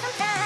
What's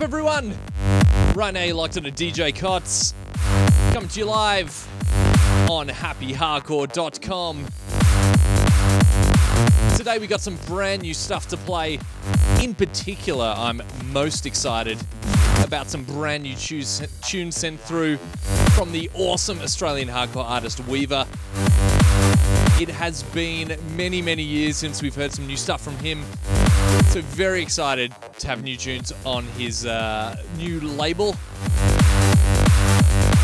up, everyone? Right now, you're locked into DJ Cots. Coming to you live on happyhardcore.com. Today we got some brand new stuff to play. In particular, I'm most excited about some brand new tunes, tunes sent through from the awesome Australian hardcore artist Weaver. It has been many, many years since we've heard some new stuff from him. So, very excited to have new tunes on his uh, new label.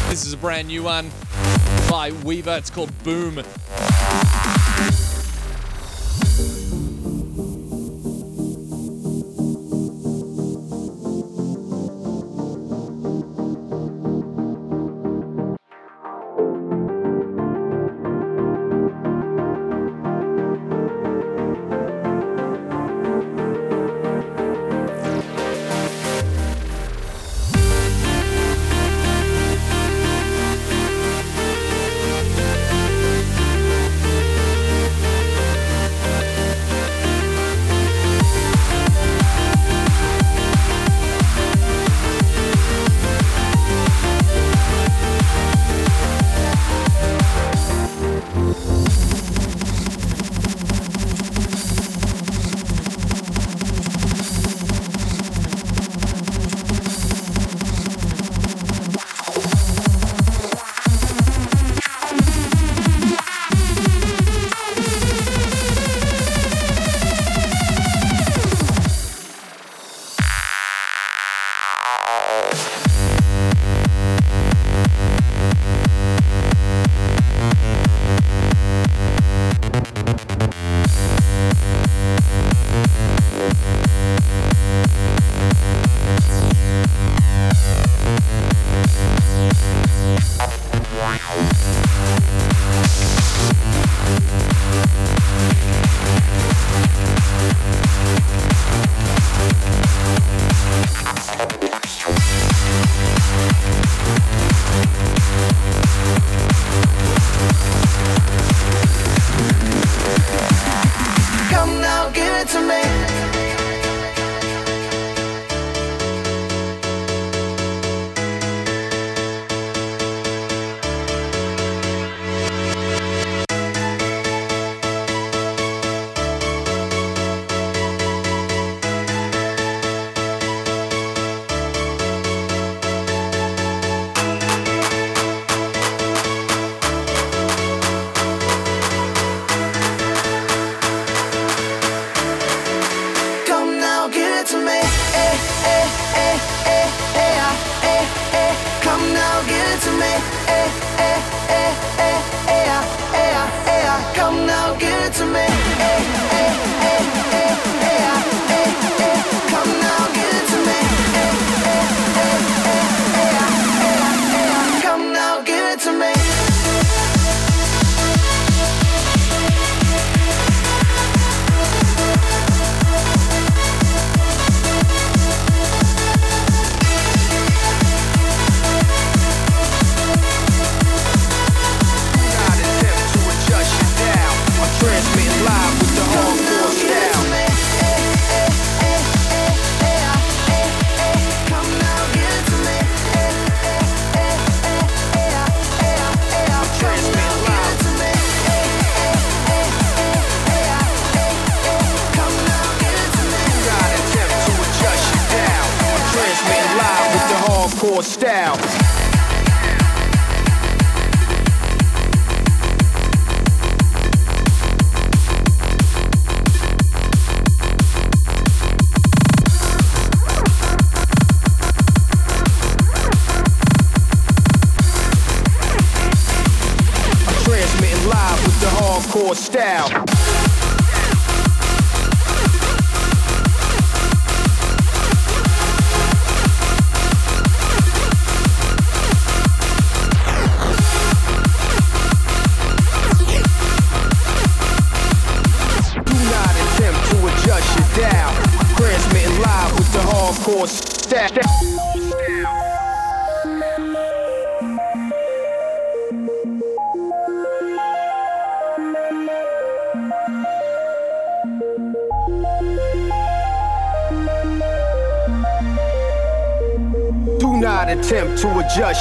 This is a brand new one by Weaver. It's called Boom.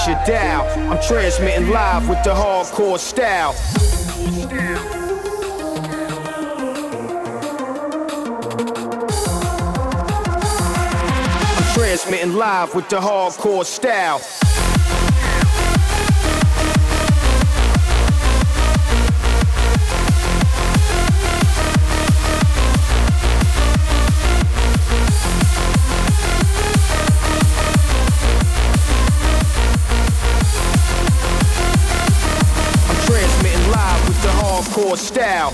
your dial. I'm transmitting live with the hardcore style. I'm transmitting live with the hardcore style. Hardcore style.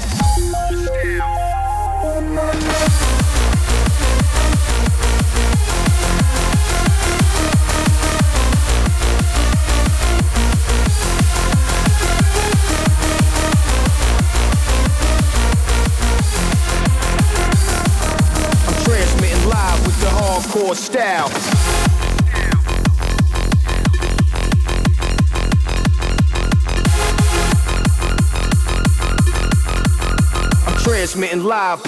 I'm transmitting live with the hardcore style. Transmitting live.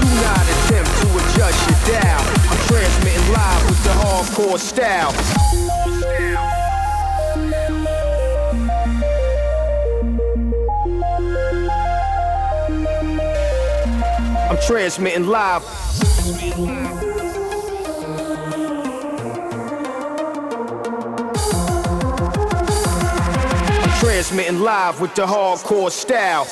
Do not attempt to adjust your dial. I'm transmitting live with the hardcore style. I'm transmitting live. Transmitting live with the hardcore style.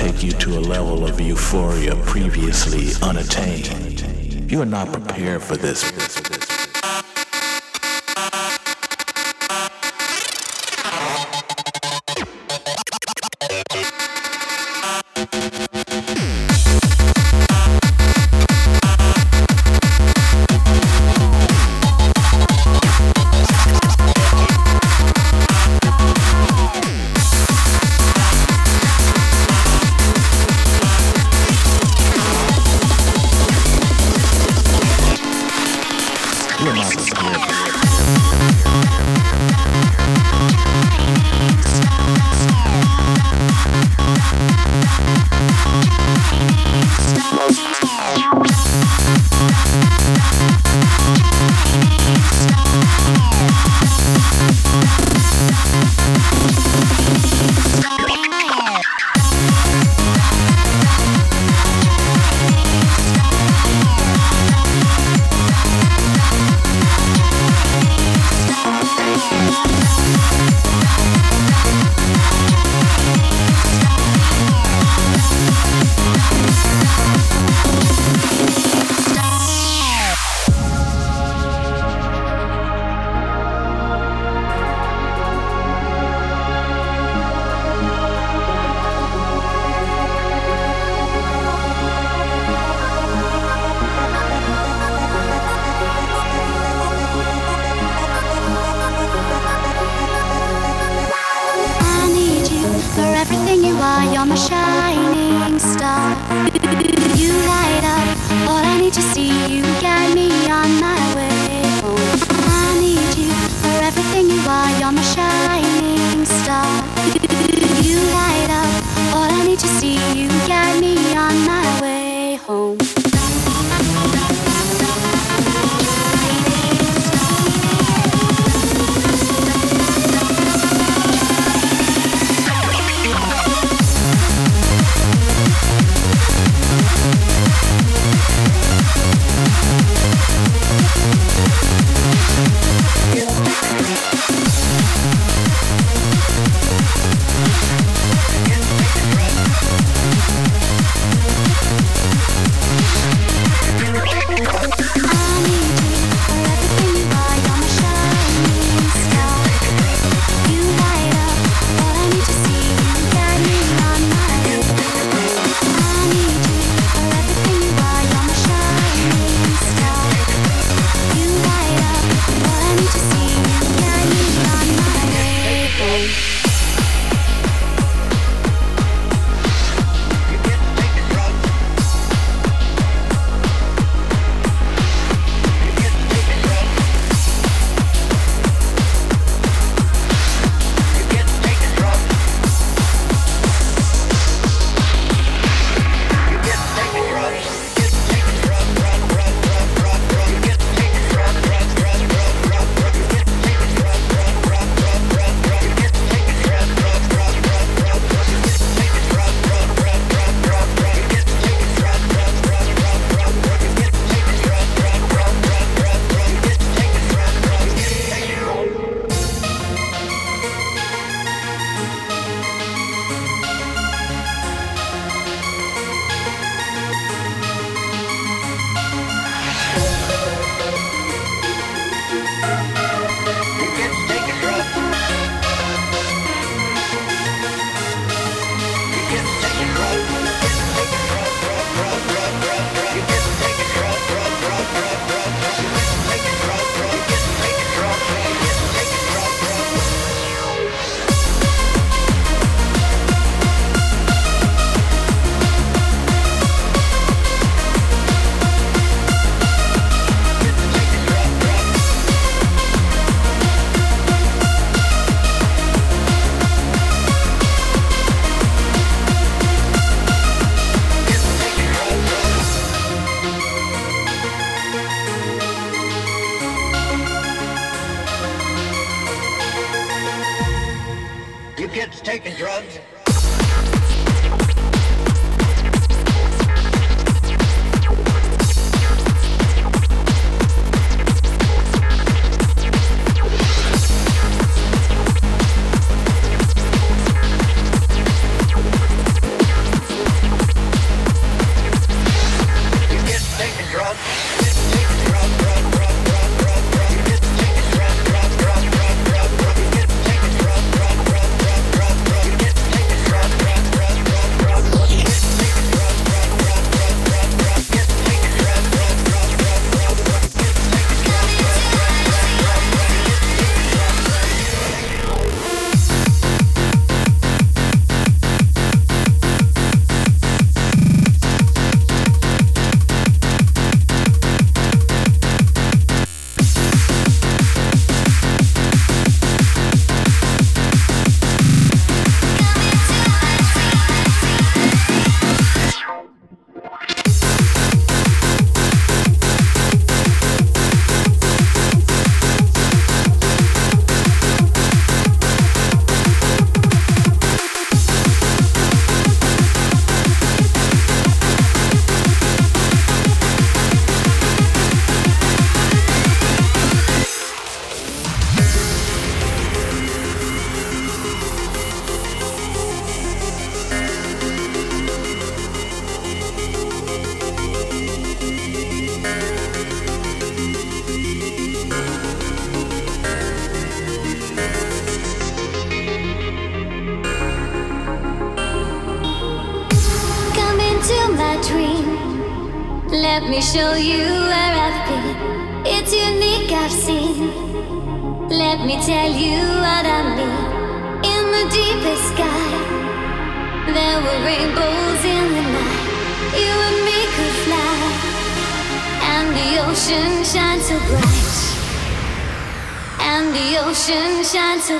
take you to a level of euphoria previously unattained. You are not prepared for this. my Yamashan.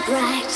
Bright.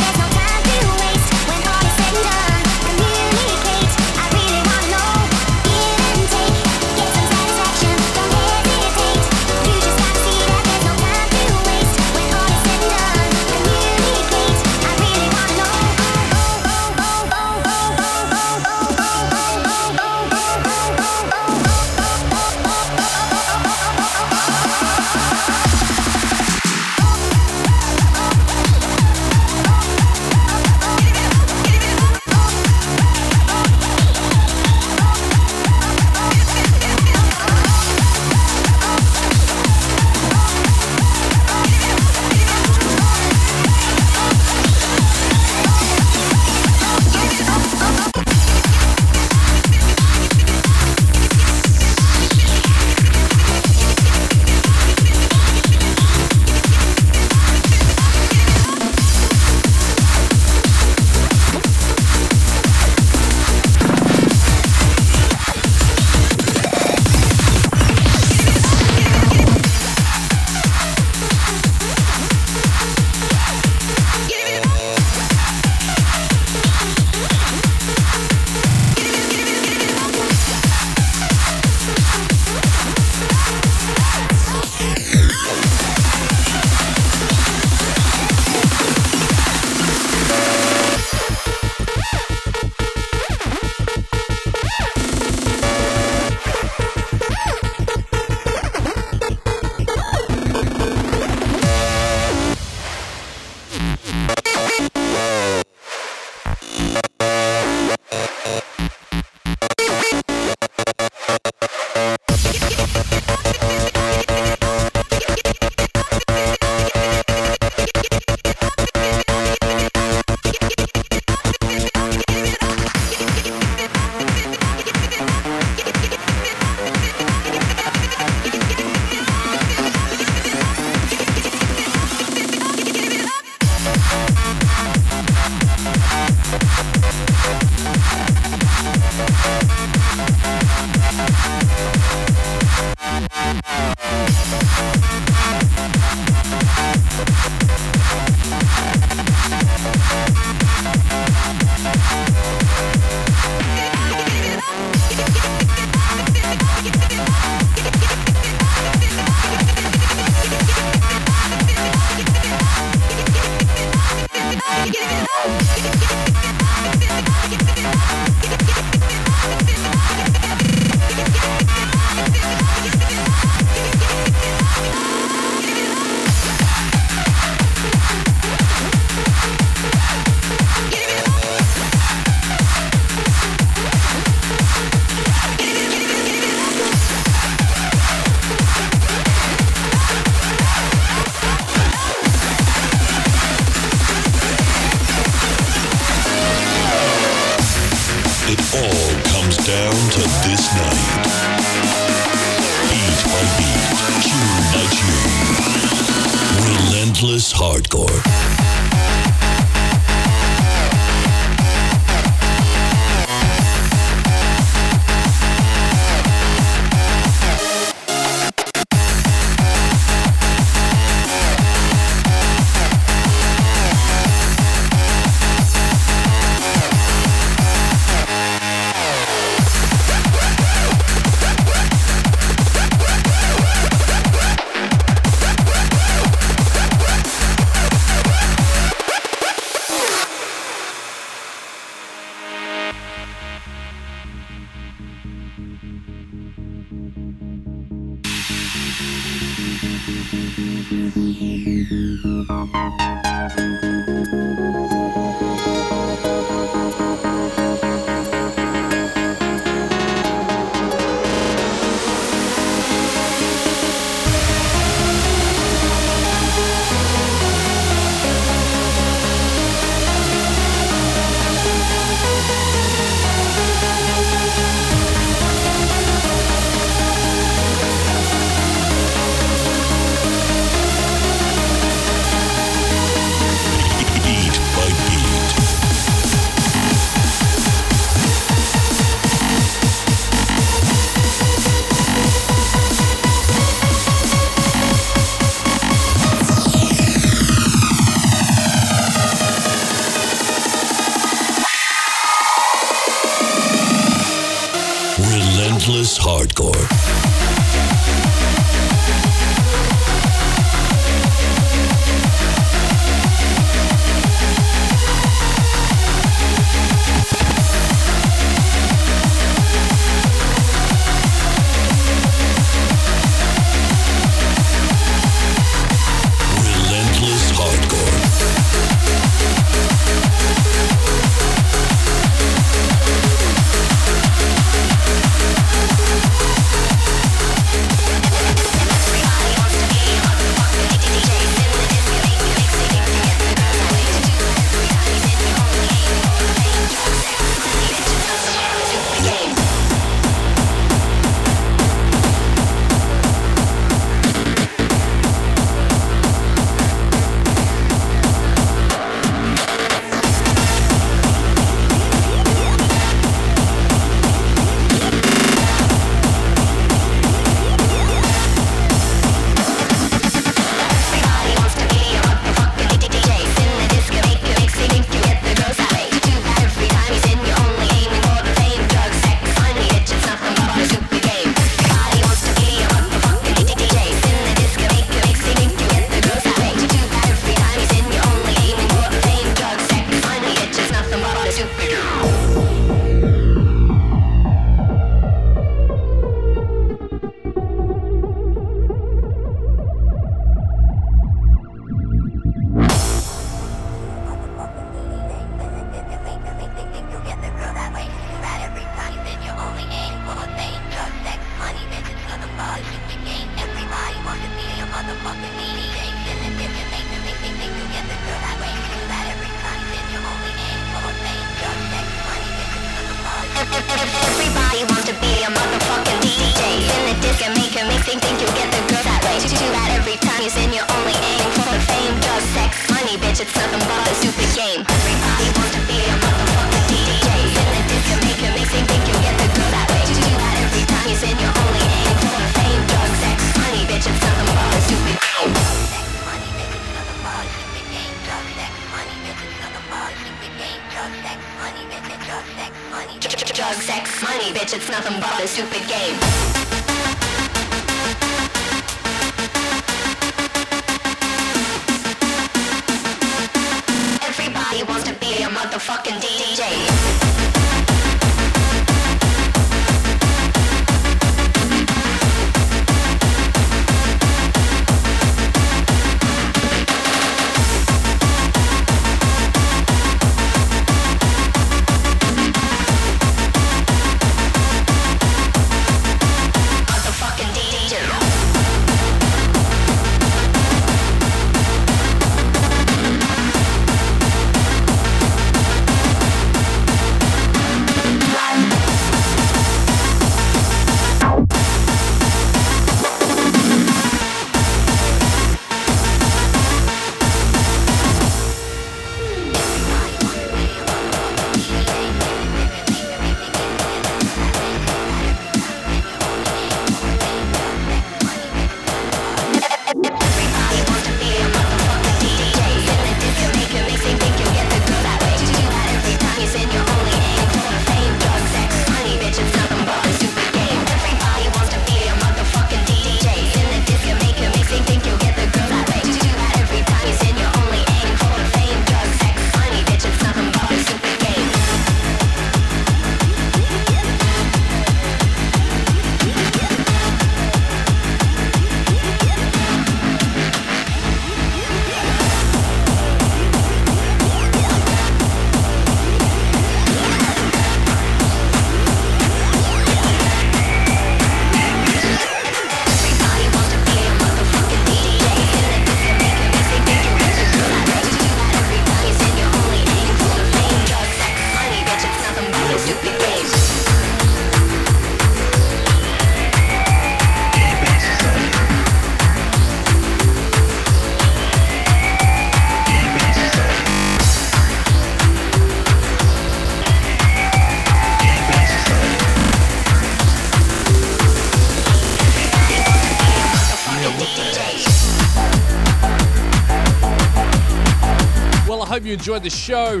Enjoyed the show.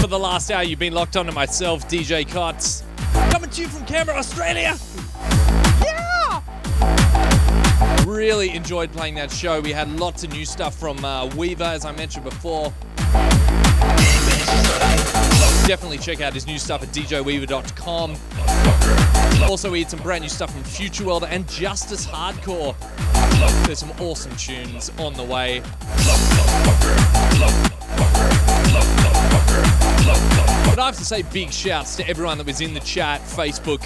For the last hour, you've been locked onto myself, DJ Cuts. Coming to you from Canberra, Australia. Yeah! Really enjoyed playing that show. We had lots of new stuff from uh, Weaver, as I mentioned before. Definitely check out his new stuff at djweaver.com. Also, we had some brand new stuff from Future World and Justice Hardcore. There's some awesome tunes on the way. I have to say big shouts to everyone that was in the chat, Facebook,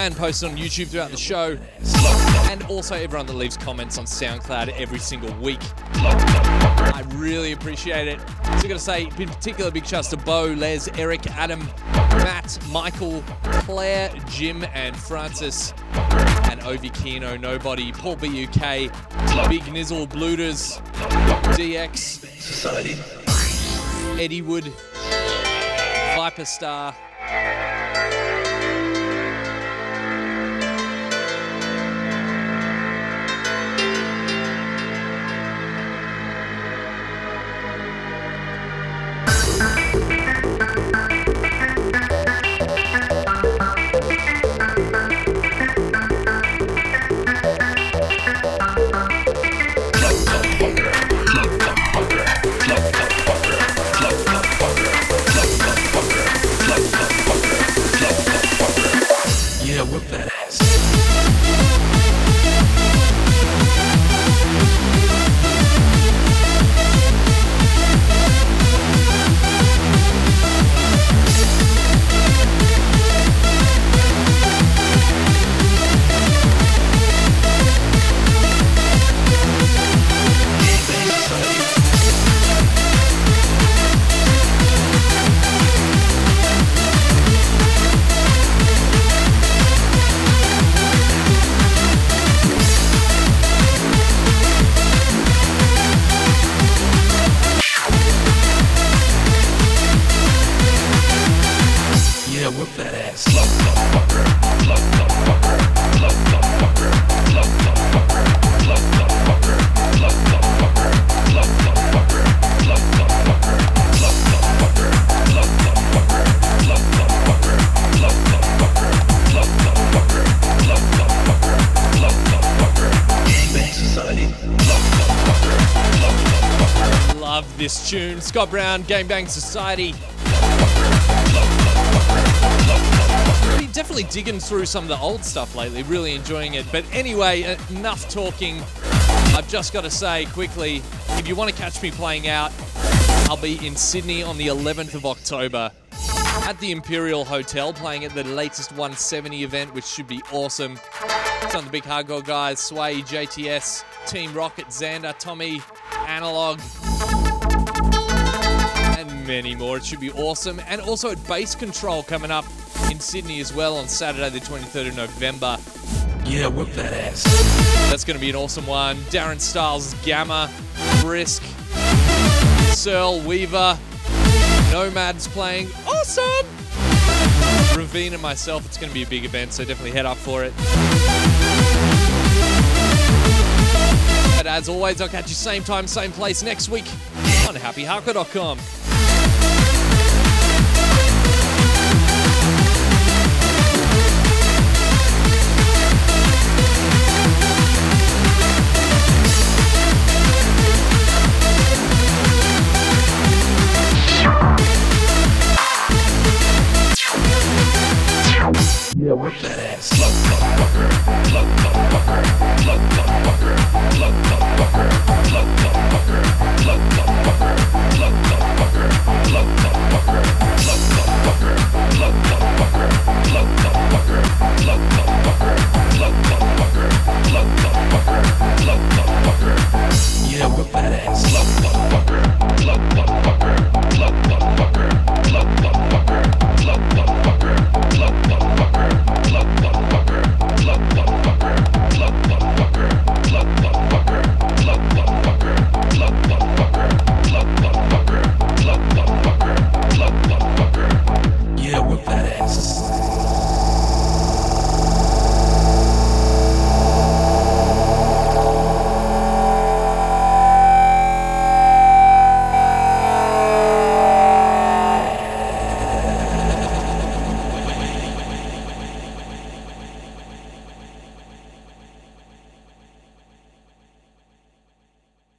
and posted on YouTube throughout the show. And also everyone that leaves comments on SoundCloud every single week. I really appreciate it. So gotta say, in particular, big shouts to Bo, Les, Eric, Adam, Matt, Michael, Claire, Jim, and Francis, and Ovi Kino, Nobody, Paul BUK, Big Nizzle, Blooters, DX, Society. Eddie Wood, Viper Star. Scott Brown, Game Bang Society. Definitely digging through some of the old stuff lately, really enjoying it. But anyway, enough talking. I've just got to say quickly if you want to catch me playing out, I'll be in Sydney on the 11th of October at the Imperial Hotel playing at the latest 170 event, which should be awesome. Some of the big hardcore guys Sway, JTS, Team Rocket, Xander, Tommy, Analog, and many more. It should be awesome. And also at Base Control coming up in Sydney as well on Saturday, the 23rd of November. Yeah, whip that ass. That's going to be an awesome one. Darren Styles, Gammer, Brisk, Searle, Weaver, Nomads playing. Awesome! Ravine and myself, it's going to be a big event, so definitely head up for it. But as always, I'll catch you same time, same place next week on happyhardcore.com. Yeah, work that ass. Slow motherfucker. Slow motherfucker. Slow motherfucker.